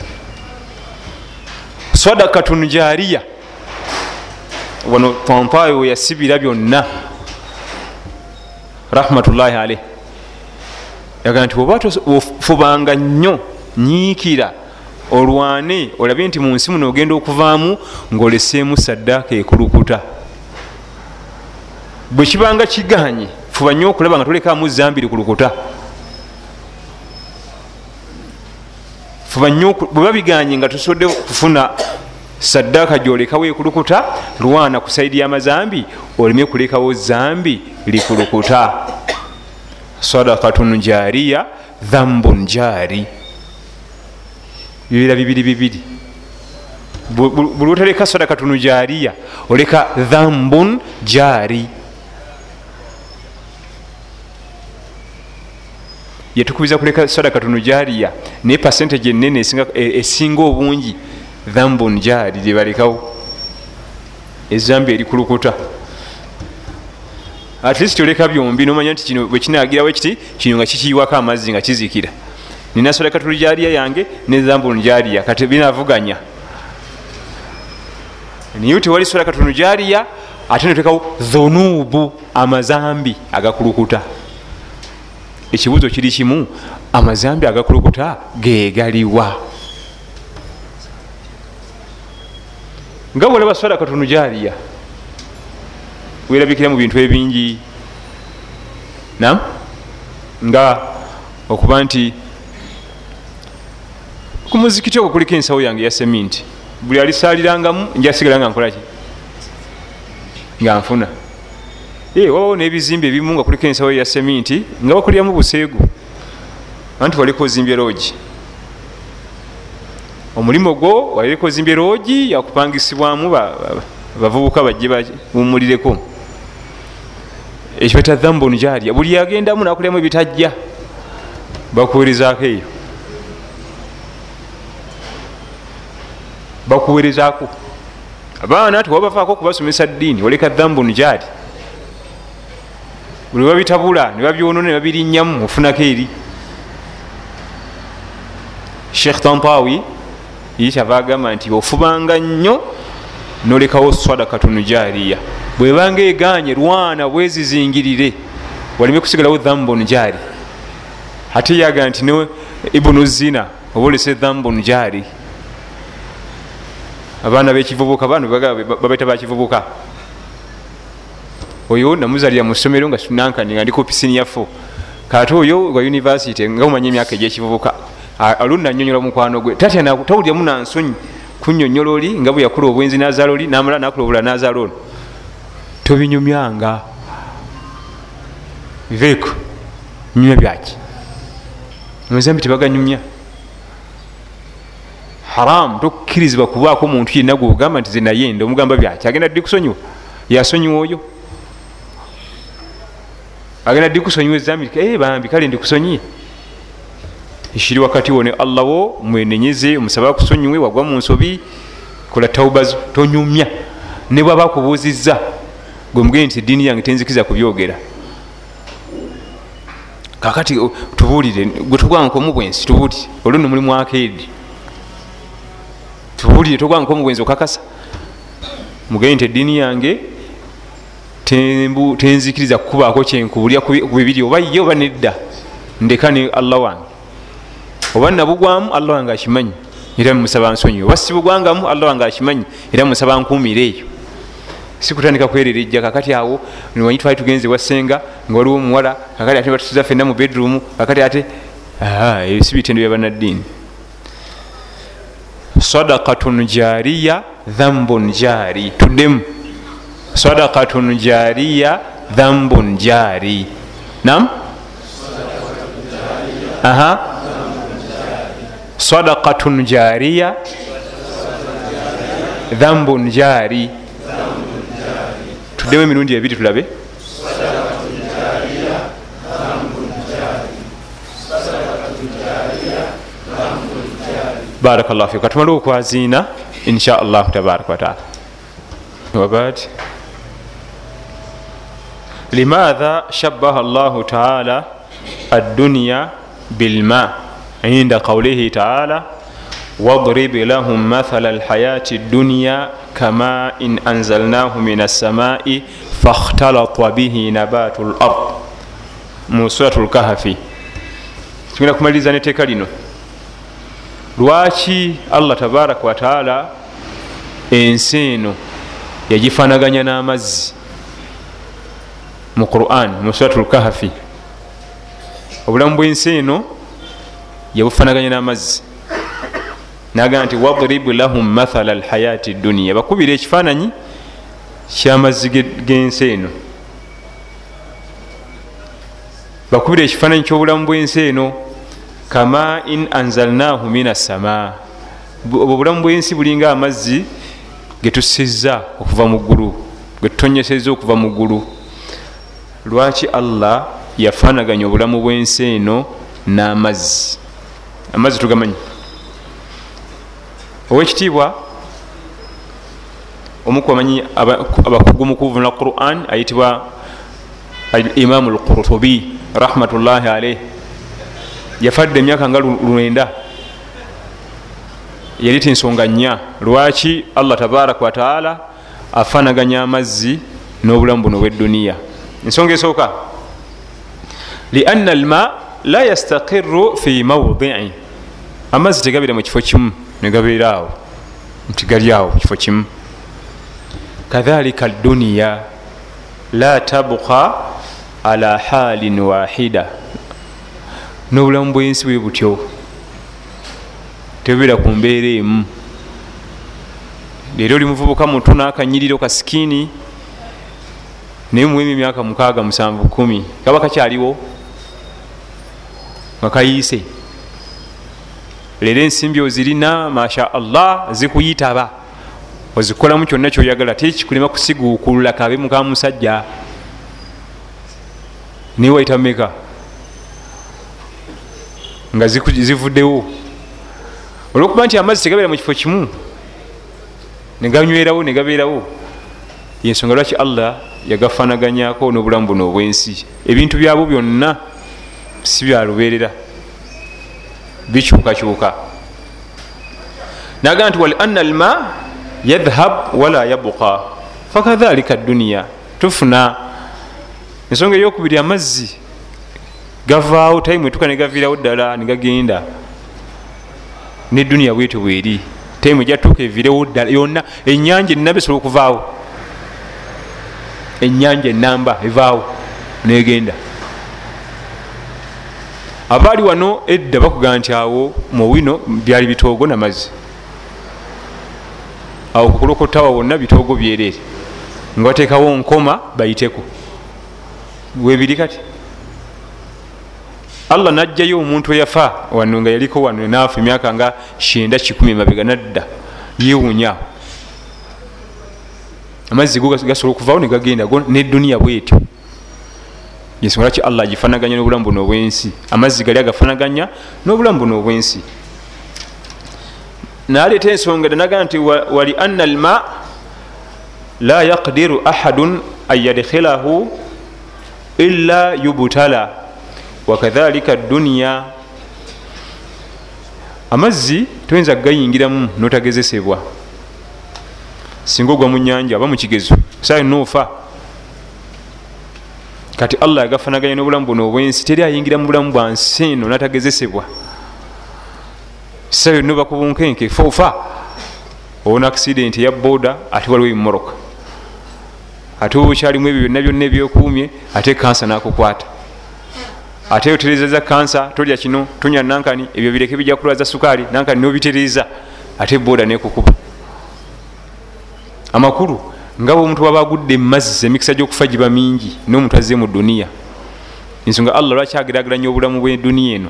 Sadakatun jariya wano pompayo weyasibira byonna rahmatullahi aleh yagaa nti oba ofubanga nnyo nyiikira olwane olabye nti mu nsi muno ogenda okuvaamu ngaoleseemu saddaaka ekulukuta. Bwe kibanga kiganye fuba nnyo okulaba nga tolekaamu zambiri kulukuta. Fuba nnyo bweba biganye nga tosobodde kufuna saddaaka gyolekawo ekulukuta lwana ku saidi y'amazambi oleme kulekawo zambi likulukuta. Sadakatun jariya dhambun jari bibeera bibiri bibiri. Buli otaleka sadakatun jariya oleka dhambun jari yetukubiza kuleka sadakatun jariya naye pasentage enene esinga obungi dhambun jari lyebalekawo ezambi erikulukuta atleast oleka byombi nomanya nti kino bwekinagirawo kiti kino nga kikiyiwako amazzi nga kizikira. Nina sadakatulu jariya yange nezambun jariya kati binavuganya niye tewali sadakatulu jariya ate netekawo dhunubu amazambi agakulukuta. Ekibuzo kiri kimu amazambi agakulukuta gegaliwa nga bwolaba sadakatunu jariya werabikira mu bintu ebingi. Nam nga okuba nti ku muzikiti ogwo kuliko ensawo yange ya seminti buli alisalirangamu njasigala nga nkolaki nga nfuna. Wabawo nebizimbe ebimu nga kuliko ensawo ya seminti nga bakulyamu buseegu anti waliko ozimbye loogi omulimu gwo waliko ozimbye loogi yakupangisibwamu bavubuka bajje bawumulireko ekyo beta dhambon jarya buli yagendamu nakulyamu ebitajja bakuwerezaako eyo. Bakuwerezaako. Abaana tewabavaako okubasomesa ddiini oleka dhambon jari buli babitabula nebabyonona nebabirinnyamu ofunako eri. Sheekh tampawi yikyava agamba nti ofubanga nnyo nolekawo sadakatun jariya bwebanga eganye lwana bwezizingirire. Waleme kusigalawo dhambon jari ate yaga nti ne ibunu zina oba olese dhambon jari abaana bekivubuka bano babaita bakivubuka oyo namuzalira mu ssomero nga nankani nga ndi ku pisini yafo kati oyo wa univesity nga umanya emyaka egyekivubuka alunda nyonyola mukwano gwe. Tatya tawuliramu nansonyi kunyonyola oli nga bwe yakula obwenzi nazaala oli namala nakula obula nazaala ono. Tobinyumyanga. Biveeko nyumya byaki? Muzambi tebaganyumya. Haramu tokkirizibwa kubaako omuntu yenna gwogamba nti zenayenda omugamba byaki? Agenda ddi kusonyiwa? Yasonyiwa oyo? Agenda ddi kusonyiwa ezambi bambi kale ndikusonyiye ekiri wakati wo ne allah wo mwenenyeze omusaba akusonyiwe wagwa mu nsobi kola taubazo tonyumya. Ne bwaba akubuuzizza gwe mugende nti eddiini yange tenzikiza kubyogera. Kakati tubuulire gwe togwankomu bwensi tubuulire. Olwo no mulimu akeedi. Tubuulire togwankomu bwensi okakasa. Mugende nti eddiini yange tenzikiriza kukubaako kyenkubulya ku bibiri oba ye oba nedda. Ndeka ne allah wange oba nabugwamu allah wange akimanyi. Era musaba nsonyi oba sibugwangamu allah wange akimanyi. Era musaba nkuumire eyo. Sikutandika kwererejja kakati awo niwanyi twali tugenze wasenga nga waliwo omuwala kakati ate batusiza fenna mu bedroom kakati ate ebyo si bitendo byabanaddiini sadakatun jariya dhambun jari tuddemu. Sadakatun jariya dhambun jari nam aha sadakatun jariya. Dhambun jari. Tuddemu emirundi ebiri tulabe. Barakallah fiku katumale okwaziina insha allahu tabaraka wataala wabad limadha shabaha allahu taala addunya bilma inda qawlihi taala wadrib lahum mathala lhayati duniya kama in anzalnahu min assamai fakhtalata bihi nabatu lard mu suratu lkahafi tugenda kumaliriza neteeka lino. Lwaki allah tabaraka wataala ensi eno yagifanaganya n'amazzi? Mu quran mu suratu lkahafi obulamu bwensi eno yabufanaganya n'amazzi. Nagaa nti wadrib lahum mathala lhayati duniya bakubira ekifaananyi kyamazzi gensi eno. Bakubira ekifaananyi kyobulamu bwensi eno kama in anzalnahu min assama obulamu bwensi bulinga amazzi getusiza okuva mu ggulu getutonyeseza okuva mu ggulu. Lwaki allah yafaanaganya obulamu bwensi eno n'amazzi amazzi tugamanyi owekitiibwa omukubamanyi abakugu mu kuvunula quran ayitibwa imamu lqurtubi rahmatullahi alaih yafadde emyaka nga lwenda yali tinsonga nnya. Lwaki allah tabaraka wataala afaanaganya amazzi n'obulamu buno bweduniya ensonga esooka. Lianna alma la yastaqiru fi mawdii amazzi tegabeera mu kifo kimu negabeera awo nti gali awo kifo kimu. Kadhalika duniya la tabqa ala halin wahida n'obulamu bwensi bwe butyo tebubeera ku mbeera emu. Leero oli muvubuka muto n'akanyiriro kasikini naye muwemu emyaka mukaaga musanvu kumi kaba kakyaliwo nga kayiise leero ensimbi ozirina masha allah zikuyitaba. Ozikolamu kyonna kyoyagala tekikulema kusiguukulula kabe muka musajja. Naye wayita meka nga zivuddewo. Olwokuba nti amazzi tegabeera mu kifo kimu neganywerawo negabeerawo yensonga lwaki allah yagafanaganyako n'obulamu buno obwensi? Ebintu byabwo byonna si byalubeerera bikyukakyuka naga nti walianna alma yadhhab wala yabuka fakadhalika duniya tufuna. Ensonga eyokubiri amazzi gavaawo tayimu etuka negaviirawo ddala negagenda neduniya bwetyo bweri. Tayimu ejatuuka eviirewo ddala. Yonna enyanja enamba esobola okuvaawo. Enyanja enamba evaawo negenda abaali wano edda bakugaa nti awo muwino byali bitoogo namazzi awo kukulokotawa wonna bitoogo byereere nga bateekawo nkoma bayiteko. Webiri kati. Allah najjayo omuntu eyafa wano nga yaliko wano naafa emyaka nga kyenda kikumi mabega nadda. Yewunya amazzi go gasobola okuvaawo negagenda neduniya bwetyo yensonga lwaki allah agifanaganya n'obulamu buno obwensi? Amazzi gali agafanaganya n'obulamu buno obwensi. Naleeta ensonga danaga nti wali anna alma la yaqdiru ahadun an yadkhilahu illa yubtala wakadhalika duniya amazzi toyinza kugayingiramu notagezesebwa. Singa ogwa mu nyanja aba mukigezo sayo nofa kati allah yagafanaganya n'obulamu buno obwensi teri ayingira mu bulamu bwa nsi eno natagezesebwa. Sa yonna bakubunkenke fofa owona accident eya boda ate waliwo emumoroka ate obukyalimu ebyo byonna byonna ebyokuumye ate kansa nakukwata. Ate oterezeza kansa tolya kino tonya nankani ebyo bireke bijja kulwaza sukaali nankani nobitereza ate boda nekukuba. Amakulu nga bwomuntu waba agudde mumazzi emikisa gyokufa giba mingi nomuntu azze mu duniya. Ensonga allah lwaki agerageranya obulamu bweduniya eno?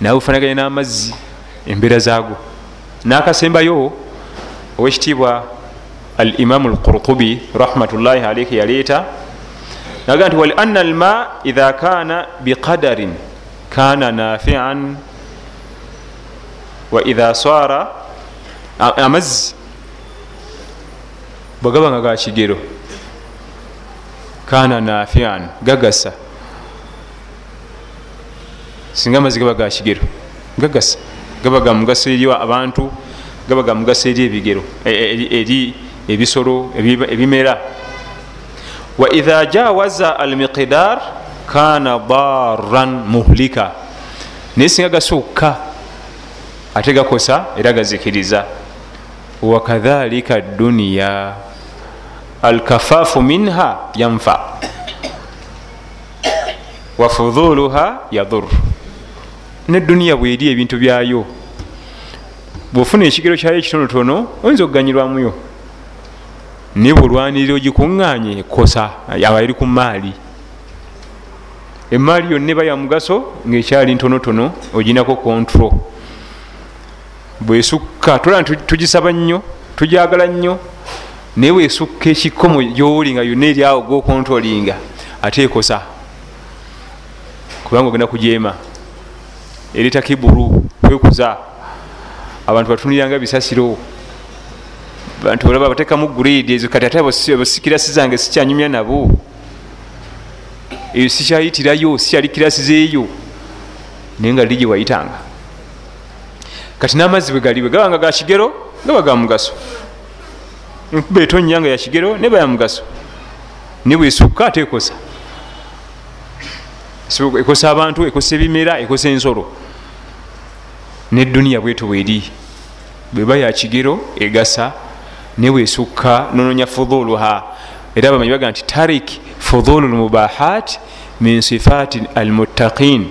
Nawe bufanaganya n'amazzi embeera zaago. Nakasembayo owekitiibwa al imamu lqurtubi rahmatullahi alaihi yaleeta naga nti walianna alma idha kana biqadarin kana nafian wa idha swara amazzi bwegaba nga gakigero kana nafian gagasa. Singa amazzi gaba gakigero gagasa. Gaba ga mugaso eri abantu gaba ga mugaso eri ebigero e, e, eri ebisolo ebimera. Wa idha jawaza almiqdar kana daran muhlika. Naye singa gasukka ate gakosa era gazikiriza. Wakadhalika duniya alkafafu minha yanfa. Wafudhuluha yadur. Neduniya bweri ebintu byayo. Bwofuna ekigero kyayo ekitonotono oyinza okuganyirwamuyo naye bwolwanirira ogikuŋŋanye ekosa aba eri ku maali. Emaali yonna eba ya mugaso ngaekyali ntonotono oginako kontro bwesukka tola tugisaba nnyo tujagala nnyo naye bwesukka ekikomo gyoli nga yonna eri awo gokontrolinga ate ekosa. Kubanga ogenda kujeema. Ereeta kiburu kwekuza. Abantu batuniranga bisasiro. Bantu olaba batekamu grade ezo kati ate abasikirasi zange sikyanyumya nabo. Eyo sikyayitirayo sikyali kirasi zeeyo. Naye nga liri gyewayitanga kati n'amazzi bwe gali bwe gabanga ga kigero gaba ga mugaso enkuba etonnya nga ya kigero neba ya mugaso. Ne bwesukka ate ekosa. Ekosa abantu ekosa ebimera ekosa ensolo. Neduniya bwetu bweri bweba ya kigero egasa nebwesukka nononya fudhuluha era bamanyi baga nti tarik fudhulu lmubahat min sifati almuttaqin.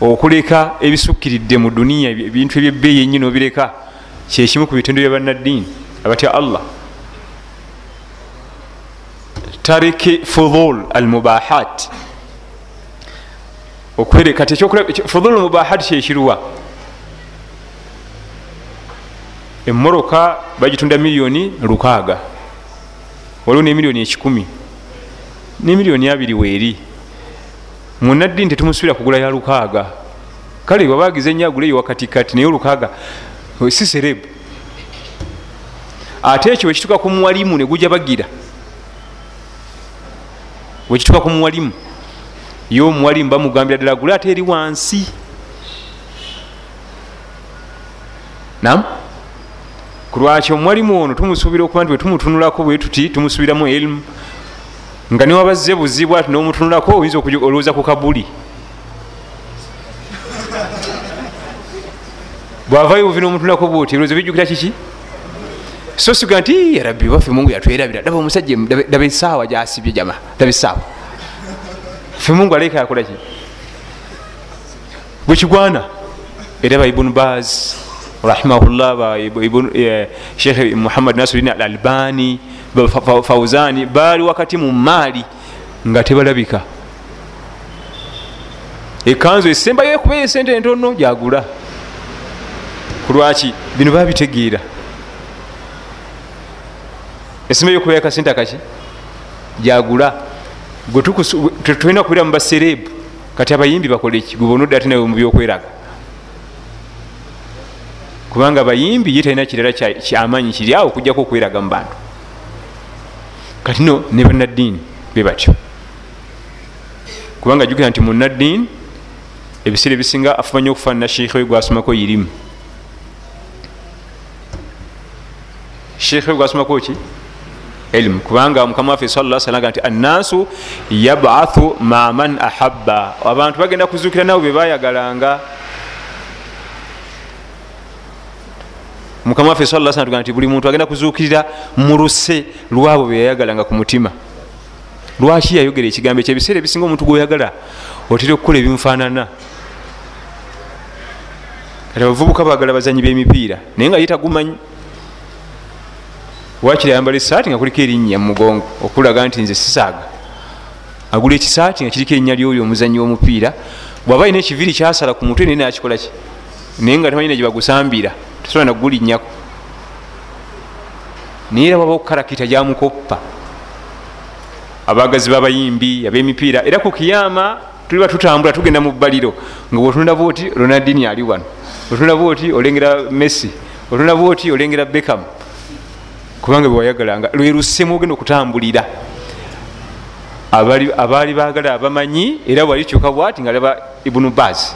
Okuleka ebisukkiridde mu duniya ebintu ebyebbeeyi enyini obireka kyekimu ku bitendo byabannaddiini abatya allah. Tarik fudhul almubahat. Kati fudhul almubahat kyekiruwa emoroka bagitunda miliyoni lukaaga waliwo nemiliyoni ekikumi nemiliyoni abiri weeri munaddini tetumusubira kugula ya lukaaga kale wabagiza enyo aguleyo wakatikati naye olukaaga si serebu ate ekyo wekituka ku muwalimu neguja bagira wekituka ku muwalimu ye omuwalimu bamugambira ddala gule ate eri wansi. Nam? Kulwaki omuwalimu ono tumusuubira okuba nti bwetumutunulako bwe tuti tumusuubiramu elimu nga niwabazze buzibu ati nomutunulako oyinza olowooza ku kabuli. Bwavayo buvi nomutunulako bwoti olowooza bijjukira kiki so siga nti yarabbi baffe mungu yatwerabira. Daba omusajja daba esaawa gyasibye jama daba esaawa fe mungu aleka yakolaki bwekigwana era ba ibunu baz rahimahullah shekh muhammad nasiruddin al albani fauzani baali wakati mu maali nga tebalabika. Ekanzu esembayo ekubayo esente entono jagula kulwaki bino babitegeera esembayo okubayo akasente akaki? Jagula tetulina kubeera mu baserebu kati abayimbi bakoleki gwebonodde ate nawe mu byokweraga. Kubanga abayimbi ye talina kirala kyamanyi kiri awo okujjako okweraga mu bantu. Kati no ne bannaddiini be batyo. Kubanga jukira nti munaddiini ebiseera ebisinga afumanya okufaanana sheikhe we gwasomako irimu sheikhe we gwasomako ki elimu kubanga mukama waffe sala salaga nti annaasu yabathu ma man ahabba. Abantu bagenda kuzuukira nabo bebayagalanga mukama waffe sala tuga nti buli muntu agenda kuzuukirira mu luse lwabo beyayagalanga ku mutima. Lwaki yayogera ekigambo ekyo? Ebiseera ebisinga omuntu gweoyagala otera okukola ebimufaanana kati abavubuka bagala bazanyi b'emipiira naye nga yetagumanyi wakiri ayambala esaati nga kuliko erinnya mu mugongo okulaga nti nze sisaaga. Agula ekisaati nga kiriko erinnya lyoli omuzanyi w'omupiira bwaba alina ekiviri kyasala ku mutwe naye nakikolaki naye nga tamanyina gye bagusambira tosobola nagulinnyako naye era waba okukarakita gyamukoppa. Abagazi b'abayimbi ab'emipiira era ku kiyama tuliba tutambula tugenda mu bbaliro nga bwotunula bwoti ronaldini ali wano otunula bwoti olengera messi otunula bwoti olengera bekamu kubanga bewayagalanga lwe lusemu ogenda okutambulira. Abaali bagala abamanyi era wali kyuka bwati nga laba ibunu baz.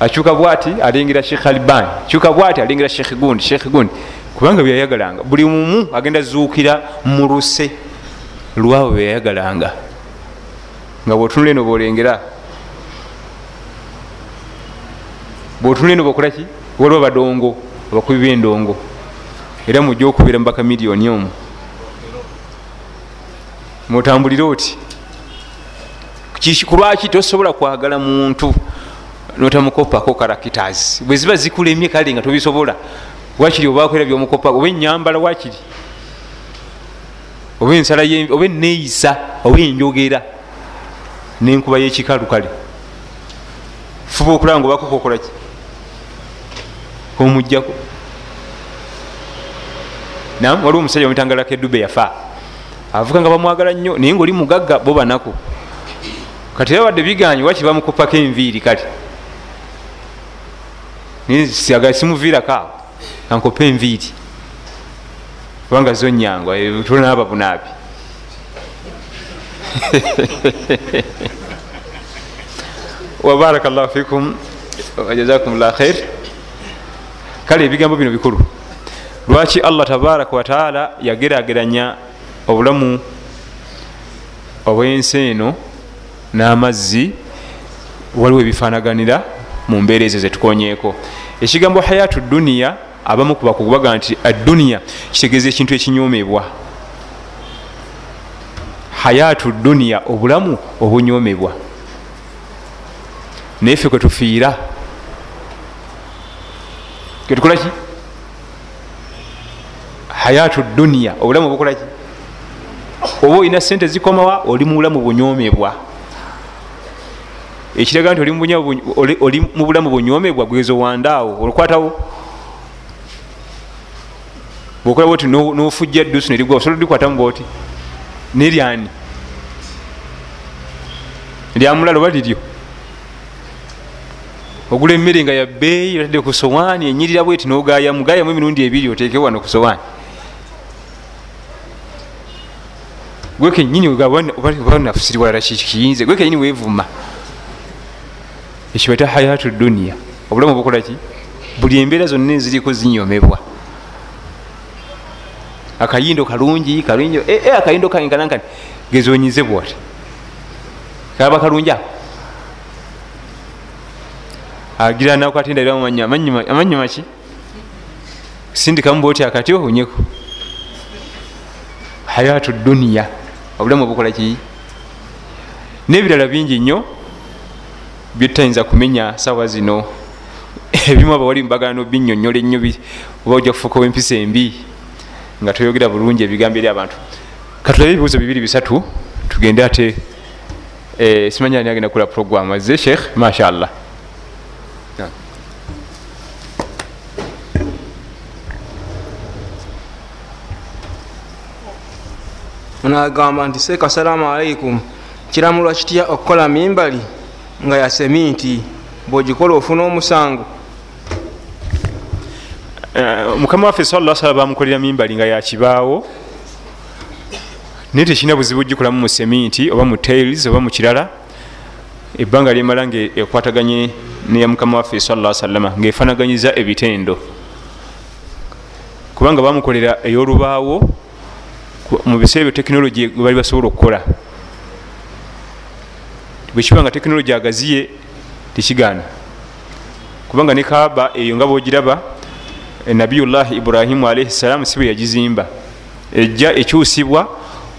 Akyuka bwati alengera shekh alban kyuka bwati alengera shekh gundi shekh gundi. Kubanga byeyayagalanga buli mumu agenda zuukira muluse lwabo byeyayagalanga nga bwotunula eno bolengera bwotunula eno bokolaki waliwo badongo abakubi bendongo era mujja okubeera mubaka miliyoni omu. Mutambulire oti kulwaki tosobola kwagala muntu notamukopako karakitas bwe ziba zikulemye kale nga tobisobola. Wakiri obakoera byomukopa oba enyambala wakiri oba ensala oba eneeyisa oba enjogera nenkuba yekikalu kale. Fuba okulaba nga obakokokolaki omujjako waliwo omusajja omutangalako edube yafa. Avuga nga bamwagala nnyo naye ngaoli mugagga bo banako kati era wadde biganye waki bamukupako enviiri kale siagala simuviirako awo ankopa enviiri. Kubanga zonyangwa tulinaaba bunaabi. Wabaraka llahu fikum wajazakum llah khair kale ebigambo bino bikulu lwaki allah tabaraka wataala yagerageranya obulamu obwensi eno n'amazzi? Waliwo ebifanaganira mu mbeera ezo zetukonyeeko ekigambo hayatu duniya abamu kubakubaga nti aduniya kitegeeza ekintu ekinyomebwa hayatu duniya obulamu obunyomebwa naye ffe kwetufiira ketukolaki hayatu duniya obulamu obukolaki oba olina sente zikomawa oli mu bulamu bunyomebwa ekiraga nti oli mu bulamu bunyomebwa gwezo wandaawo olukwatawo? Bwokolabo ti nofujja dusu nerigwa osobola likwatamu bwoti neryani lyamulala oba liryo? Ogula emmere nga yabbeeyi otadde ku sowaani enyirira bweti nogayamu gayamu emirundi ebiri oteeke wano ku sowaani gwe kenyini obanafusiri walala kikiyinze gwe kenyini wevuma ekibaita hayatu duniya obulamu bukolaki buli embeera zonna eziriko zinyomebwa. Akayindo kalungi kalungi e, e, akayindo kange kanankani gezonyize bwati. Kaba kalungi ako? Agira nakatendalira amanyi maki? Sindikamu bwoti akati onyeko hayatu duniya obulamu obukolaki nebirala bingi nnyo byetutayinza kumenya sawa zino. Ebimu abawali mubagano binyonyola ennyo oba ojja kufuuka wempisa embi nga toyogera bulungi ebigambo eri abantu. Katulabe ebibuuzo bibiri bisatu tugende ate eh, simanya ani agenda kula program azze sheikh? Mashallah nagamba nti seeka salaamu alaikum kiramulwa kitya okukola mimbali nga ya seminti bwogikola ofuna omusango. Eh, mukama waffe sala sala bamukolera mimbali nga yakibaawo naye tekirina buzibu gikolamu mu seminti oba mu tails oba mu kirala. Ebbanga lyemala nga ekwataganye neya mukama waffe sala salama ngaefanaganyiza ebitendo. Kubanga bamukolera ey'olubaawo mu biseera ebyo tekinologi bali basobola okukola. Bwekiba nga tekinologi agaziye tekigaana. Kubanga ne kaaba eyo nga bwogiraba nabiyullahi ibrahimu alaihi salaamu si bwe yagizimba. Ejja ekyusibwa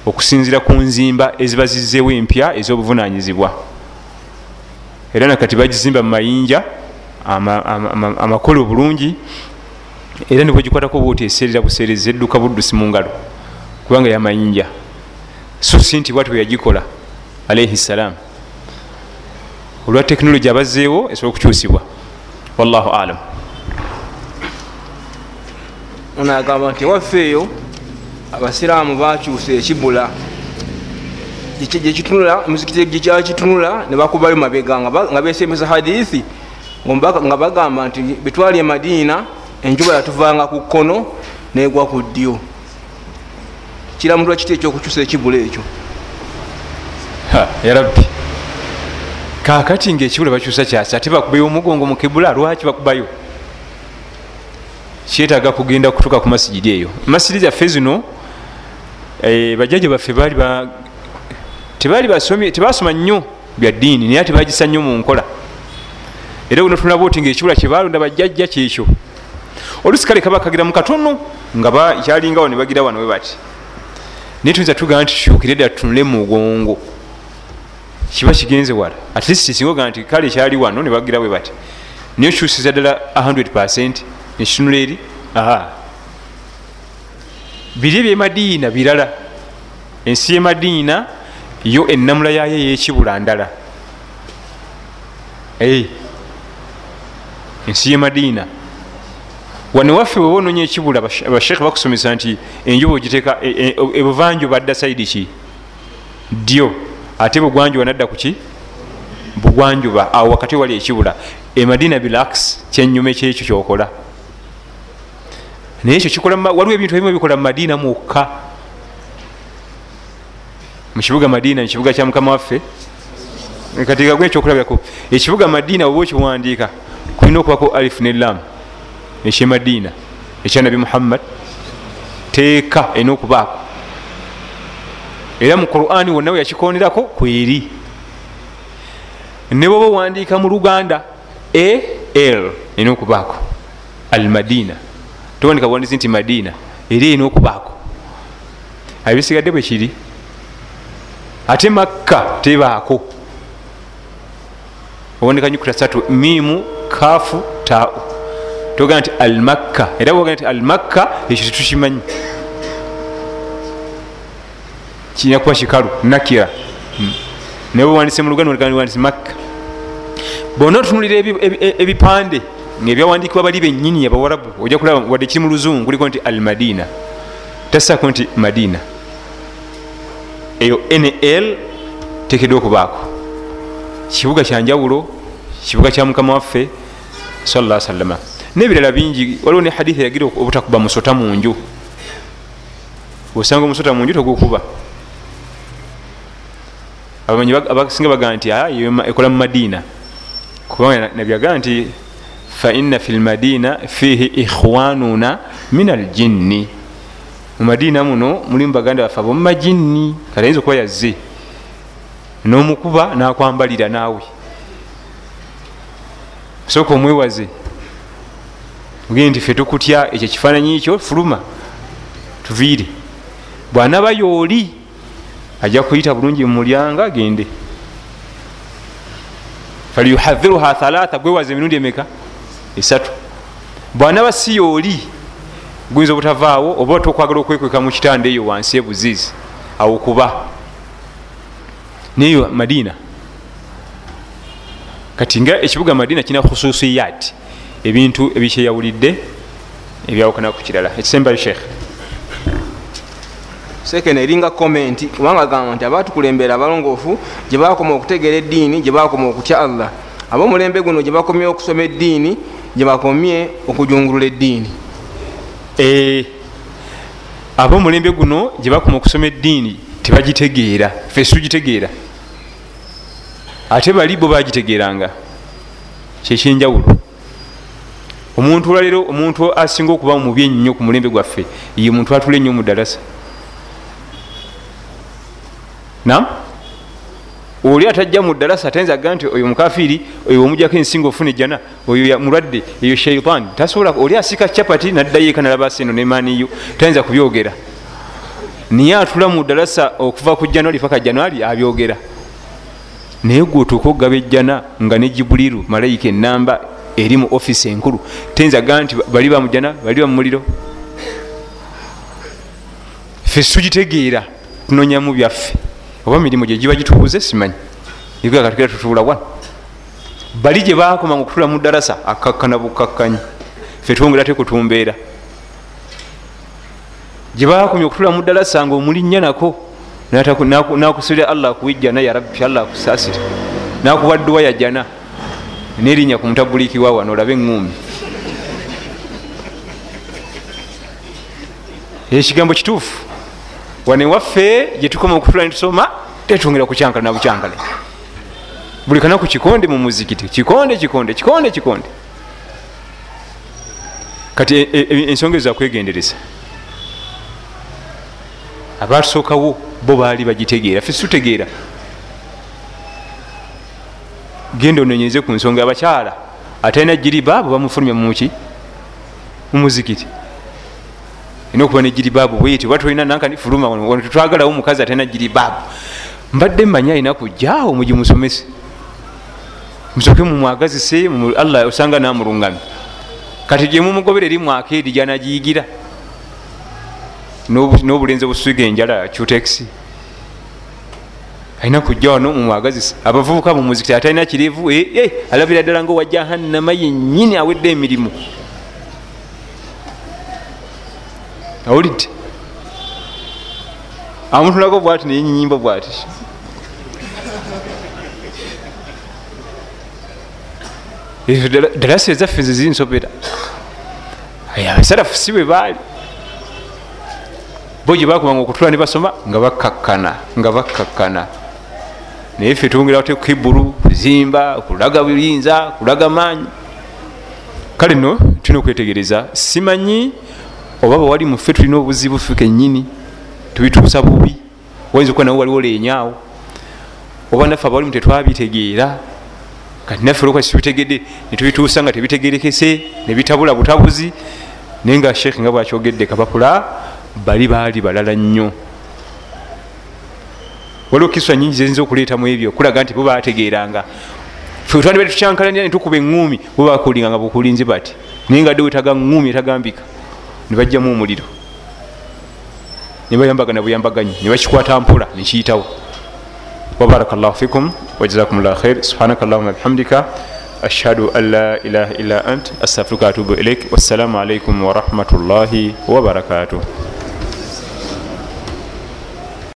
okusinzira ku nzimba eziba zizzeewo empya ez'obuvunanyizibwa era nakati bagizimba mu mayinja amakole obulungi era nibwegikwatako bwoti eseerera buseereza edduka buddusi mu ngalo kubanga yamayinja so si nti bwati bwe yagikola alaihi salaamu olwa tekinologi abazzeewo esobola okukyusibwa wallahu alamu ono agamba nti ewaffe eyo abasiraamu bakyusa ekibula. Gyekitunula emizikiti gyekyakitunula nebakubayo mabega nga besembeza hadithi nga bagamba nti betwali emadiina enjuba yatuvanga ku kkono negwa ku ddyo kiramutwa kiti ekyokukyusa ekibula ekyo? Yarabbi kakati ngaekibula bakyusa kyasi ate bakubayo omugongo mukibula lwaki bakubayo? Kyetaaga kugenda kutuka ku masigiri eyo. Masiri zaffe zino eh, bajjaja baffe baali ba tebaali tebasoma nnyo bya ddiini naye tebagisa nnyo mu nkola. Era buno tulaba oti ngaekibula kyebalonda bajjajja kyekyo. Olusi kale kaba kagira mu katono nga kyalingawo ne bagira wano we bati naye tuyinza tugamba nti tukyukire ddala tutunule mugongo. Kiba kigenze wala. Atleast singa ogaa nti kale kyali wano ne bagira bwe bati naye okyusiza ddala 100 nekitunula eri aha. Biri ebyemadiina birala. Ensi yemadiina yo enamula yayo eyekibula ndala. Ensi yemadiina wane waffe weba ononya ekibula abasheekhe bakusomesa nti enjuba ogiteeka ebuvanjuba adda saidi ki? Ddyo. Ate bugwanjuba nadda kuki bugwanjuba. Awo wakati wali ekibula. Emadiina bilax kyenyuma ekyekyo kyokola. Naye ekyo kikola waliwo ebintu ebimu bikola mu madiina mwokka mukibuga madiina mukibuga kya mukama waffe. Katigagwe ekyokulabirako ekibuga madiina oba okiwandiika kulina okubako alif ne lam ekyemadiina ekya nabi muhammad teeka erina okubaako era mu qurani wonna we yakikonerako kweri ne bwoba owandiika mu luganda al erina okubaako al madina towandika buwandizi nti madiina era erina okubaako abisigadde bwe kiri ate makka tebaako. Owandika nyukuta satu mimu kafu tau togaa nti al makka era boga nti al makka ekyo tetukimanyi. Kirina kuba kikalu nakira. Naye bwewandise mu luganda wandise makka. Bona otunulira ebipande ngaebyawandikibwa bali benyini abawarabu ojja kulaba wadde kiri mu luzungu kuliko nti al madina tasako nti madina. Eyo nl tekedwa okubaako. Kibuga kyanjawulo kibuga kya mukama waffe salla salama nebirala bingi waliwo ne hadithi eyagira obutakuba musota munju osanga omusota munju togukuba abamanyi abasinga bagaa nti ekola mu madiina kubanga nabyagaa nti faina fi lmadina fihi ikhwanuna min aljinni mu madiina muno mulimu baganda baffe abomumajinni katayinza okuba yazze n'omukuba nakwambalira naawe. Sooka omwewaze ogende nti fe tukutya ekyo kifaananyi ekyo fuluma tuviire. Bwanaba yooli ajja kuyita bulungi mumulyanga agende. Falyuhadhiruha thalatha gwewaza emirundi emeka? Esatu. Bwanaba si yooli guyinza obutavaawo oba tokwagala okwekweka mu kitanda eyo wansi ebuziizi awo kuba. Neyo madiina kati nga ekibuga madiina kirina khususiyat ebintu ebikyeyawulidde ebyawukana ku kirala. Ekisembali sheekh sekene eringa komenti kubanga gamba nti abatukulembera abalongoofu gye bakoma okutegeera eddiini gye bakoma okutya allah. Ab'omulembe guno gye bakomye okusoma eddiini gye bakomye okujungulula eddiini. Ab'omulembe guno gye bakoma okusoma eddiini tebagitegeera fe situgitegeera. Ate bali bo bagitegeeranga kyekyenjawulo omuntu olwaleero omuntu asinga okuba mubi ennyo ku mulembe gwaffe ye muntu atula ennyo mu ddalasa nam oli atajja mu ddalasa atayinza ga nti oyo mukafiiri oyo omujjako ensinga ofuna ejjana oyo mulwadde eyo shaitan tasobola oli asika capati naddayo eka nalabasa eno nemaaniyo tayinza kubyogera. Niye atula mu ddalasa okuva ku januari paka januari abyogera. Naye gwe otuuka okugaba ejjana nga ne jibuliru malayika enamba eri mu offisi enkulu. Tayinza ga nti bali bamujjana bali bamumuliro? Fe situgitegeera tunonyamu byaffe. Oba mirimu gye giba gitubuze simanyi. Igakatukira tutuula wano bali gye bakoma nga okutula mu ddalasa akakkana bukakkanyi. Fe twongera te kutumbeera. Gye bakomye okutula mu ddalasa nga omulinnya nako nakusulira allah akuwijjana yarabbi allah akusasire nakuwa dduwa yajjana nerinnya ku mutabulikiwa wano olabe eŋŋumi ekigambo kituufu. Wane waffe gyetukoma okutula netusoma tetwongera kucankala na bucankale buli kanaku kikonde mu muzikiti kikonde kikonde kikonde kikonde. Kati e- e- ensonga ezo zakwegendereza abatusookawo bo baali bagitegeera fe situtegeera genda ononyeze ku nsonga abakyala atalina jiribaabu bamufulumya mumuki mumuzikiti ina okuba ne jiribaabu bweti oba tolina nankani fuluma wano tetwagalawo omukazi atalina jiribaabu mbadde mmanyi alina kujjaawo mugimusomese musoke mumwagazise mu- allah osanga namulungamye kati gyemumugobera eri mwaka eri gyanagiyigira. N'obu- n'obulenzi obusiga enjala cutex alina kujja wano mumwagazise abavubuka mumuzikiti atalina kirivu eh, eh, alabira ddala nga owajahannama yennyini awedde emirimu. Awulidde? Amutulako bwati neyenyinyimba bwati. Ddala- dalasa ezaffe ze zinsobera Aya, abasalafu si bwe baali. Bo gye bakubanga okutula ne basoma nga bakkakkana nga bakkakkana naye ffe twongerawo te kukibulu kuzimba kulaga buyinza kulaga maanyi. Kale no tulina okwetegereza simanyi oba bawali muffe tulina obuzibu ffe kennyini tubituusa bubi. Wayinza okuba nawe waliwo lenyaawo oba naffe abalimu tetwabitegeera kati naffe olwokuba titubitegedde netubituusa nga tebitegerekese nebitabula butabuzi naye nga sheekh nga bwakyogedde kapapula bali baali balala nnyo waliwo kiswa nyingi zeyinza okuleetamu ebyo okulaga nti bo bategeeranga fe twandiba tukyankalanira netukuba eŋŋumi bo bakulinga nga bukulinze bati naye nga dde wetaga ŋŋumi etagambika ne bajjamu omuliro. Ne bayambagana buyambaganyi ne bakikwata mpola nekiyitawo wabaraka llahu fikum wajazakum llah khair. Subhanaka llahuma bihamdika ashhadu an la ilaha illa ant astafiruka atubu ilaik wassalamu alaikum warahmatullahi wabarakatuh